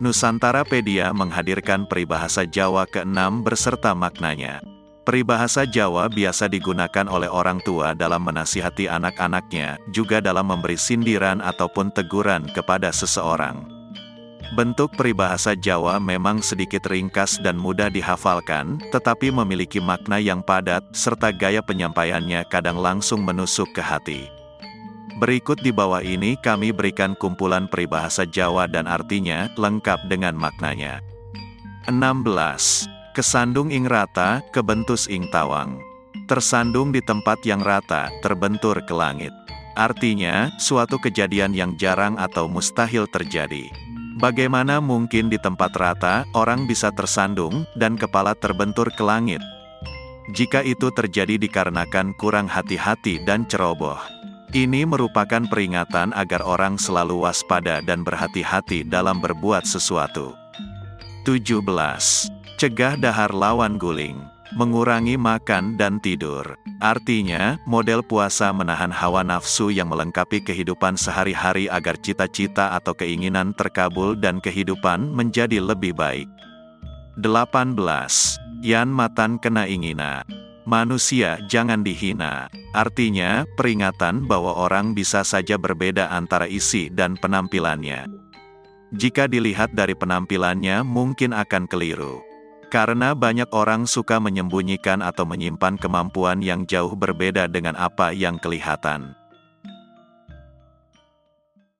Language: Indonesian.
Nusantarapedia menghadirkan peribahasa Jawa ke-6 beserta maknanya. Peribahasa Jawa biasa digunakan oleh orang tua dalam menasihati anak-anaknya, juga dalam memberi sindiran ataupun teguran kepada seseorang. Bentuk peribahasa Jawa memang sedikit ringkas dan mudah dihafalkan, tetapi memiliki makna yang padat, serta gaya penyampaiannya kadang langsung menusuk ke hati. Berikut di bawah ini kami berikan kumpulan peribahasa Jawa dan artinya, lengkap dengan maknanya. 16. Kesandung ing rata, kebentus ing tawang. Tersandung di tempat yang rata, terbentur ke langit. Artinya, suatu kejadian yang jarang atau mustahil terjadi. Bagaimana mungkin di tempat rata, orang bisa tersandung, dan kepala terbentur ke langit? Jika itu terjadi dikarenakan kurang hati-hati dan ceroboh. Ini merupakan peringatan agar orang selalu waspada dan berhati-hati dalam berbuat sesuatu. 17. Cegah dahar lawan guling. Mengurangi makan dan tidur. Artinya, model puasa menahan hawa nafsu yang melengkapi kehidupan sehari-hari agar cita-cita atau keinginan terkabul dan kehidupan menjadi lebih baik. 18. Yan matan kena ingina. Manusia jangan dihina. Artinya, peringatan bahwa orang bisa saja berbeda antara isi dan penampilannya. Jika dilihat dari penampilannya mungkin akan keliru. Karena banyak orang suka menyembunyikan atau menyimpan kemampuan yang jauh berbeda dengan apa yang kelihatan.